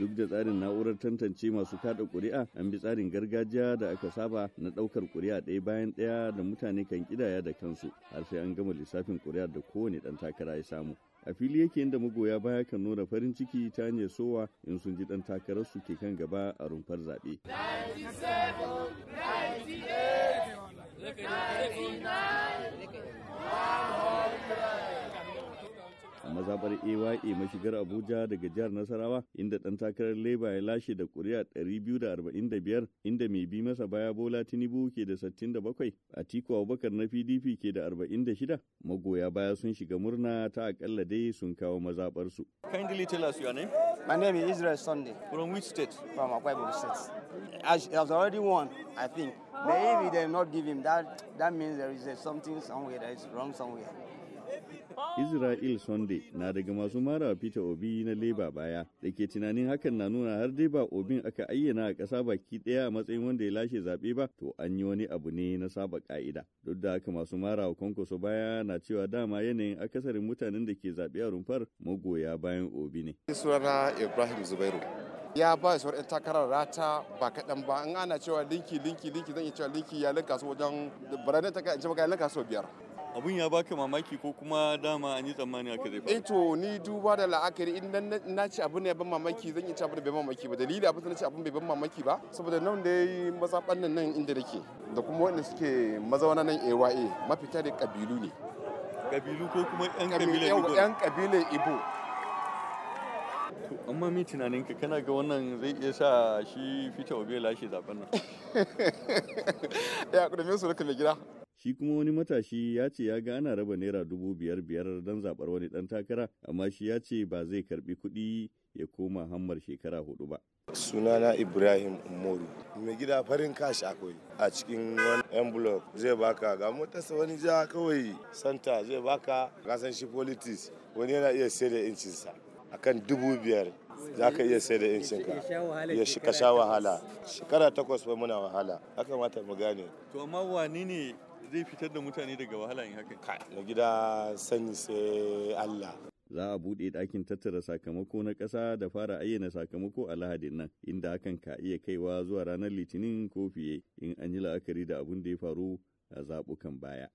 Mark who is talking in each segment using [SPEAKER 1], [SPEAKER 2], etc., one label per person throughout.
[SPEAKER 1] duk da tsarin na'urar tantance masu kada kuri'a an bi tsarin gargajiya da aka saba na ɗaukar kuri'a ɗaya bayan ɗaya da mutane kan kidaya da kansu har sai an gama lissafin kuri'a da kowane ɗan takara ya samu a fili yake inda magoya baya kan nuna farin ciki ta hanyar sowa in sun ji ɗan takarar su ke kan gaba a rumfar zaɓe. mazabar AYA mashigar Abuja daga jihar Nasarawa inda dan takarar Leba ya lashe da ƙuri'a 245 inda mai bi masa baya Bola Tinubu ke da 67, Atiku Abubakar na PDP ke da 46, magoya baya sun shiga murna ta akalla dai sun kawo mazabar su.
[SPEAKER 2] Kindly tell us your name.
[SPEAKER 3] My name is Israel Sunday.
[SPEAKER 2] From which state?
[SPEAKER 3] From Akwa Ibom State. I has already won, I think. Maybe they not give him that, that means there is something somewhere that is wrong somewhere.
[SPEAKER 1] Israel Sunday na daga masu mara Peter Obi na Labour baya da ke tunanin hakan na nuna har dai ba Obin aka ayyana a ƙasa baki ɗaya a matsayin wanda ya lashe zaɓe ba to an yi wani abu ne na saba ƙa'ida. Duk da haka masu mara wa kwankwaso baya na cewa dama yanayin akasarin mutanen da ke zaɓe a rumfar magoya bayan Obi ne.
[SPEAKER 4] sunana ibrahim zubairu ya ba su 'yan takarar rata ba kaɗan ba in ana cewa linki linki linki zan iya cewa linki ya linka su wajen baranin ta ce maka ya linka su biyar
[SPEAKER 2] Abun ya baka mamaki ko kuma dama an yi tsammani aka zai faru?
[SPEAKER 4] eh to ni duba da la'akari in nan na ci abin ya ban mamaki zan iya ci abin da bai ban mamaki ba dalili abin da na ci abin bai ban mamaki ba saboda nan da yayi mazaɓan nan nan inda nake da kuma wanda suke mazauna nan AYA mafita da kabilu ne
[SPEAKER 2] Kabilu ko kuma 'yan kabilan Igbo?
[SPEAKER 4] yan kabilan Ibo
[SPEAKER 2] Amma mi tunaninka kana ga wannan zai iya sa shi Obi ya lashe zaɓen nan.
[SPEAKER 4] ya kudumin su mai gida
[SPEAKER 1] Shi kuma wani matashi ya ce ya ga ana raba naira dubu biyar biyar don zaɓar wani ɗan takara, amma shi ya ce ba zai karɓi kuɗi ya koma hammar shekara huɗu ba.
[SPEAKER 5] sunana ibrahim umaru. Mai gida farin kashi akwai a cikin wani envelope. Zai baka ga motarsa wani ja kawai santa zai baka. Kasan shi politics wani yana iya sai da incinsa akan dubu biyar za ka iya sai da incinka. Ya shi ka sha wahala. Shekara takwas fa muna wahala. Ya kamata mu gane.
[SPEAKER 2] To amma wane ne zai fitar da mutane daga wahala in haka?
[SPEAKER 5] Kai, mai gida sani sai allah
[SPEAKER 1] Za a buɗe ɗakin tattara sakamako na ƙasa da fara ayyana sakamako a Lahadin nan, inda hakan ka iya kaiwa zuwa ranar Litinin ko fiye in an yi la'akari da abin da ya faru a zaɓukan baya.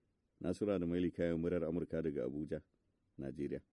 [SPEAKER 1] Nasura da Maili kayan murar Amurka daga Abuja, Najeriya.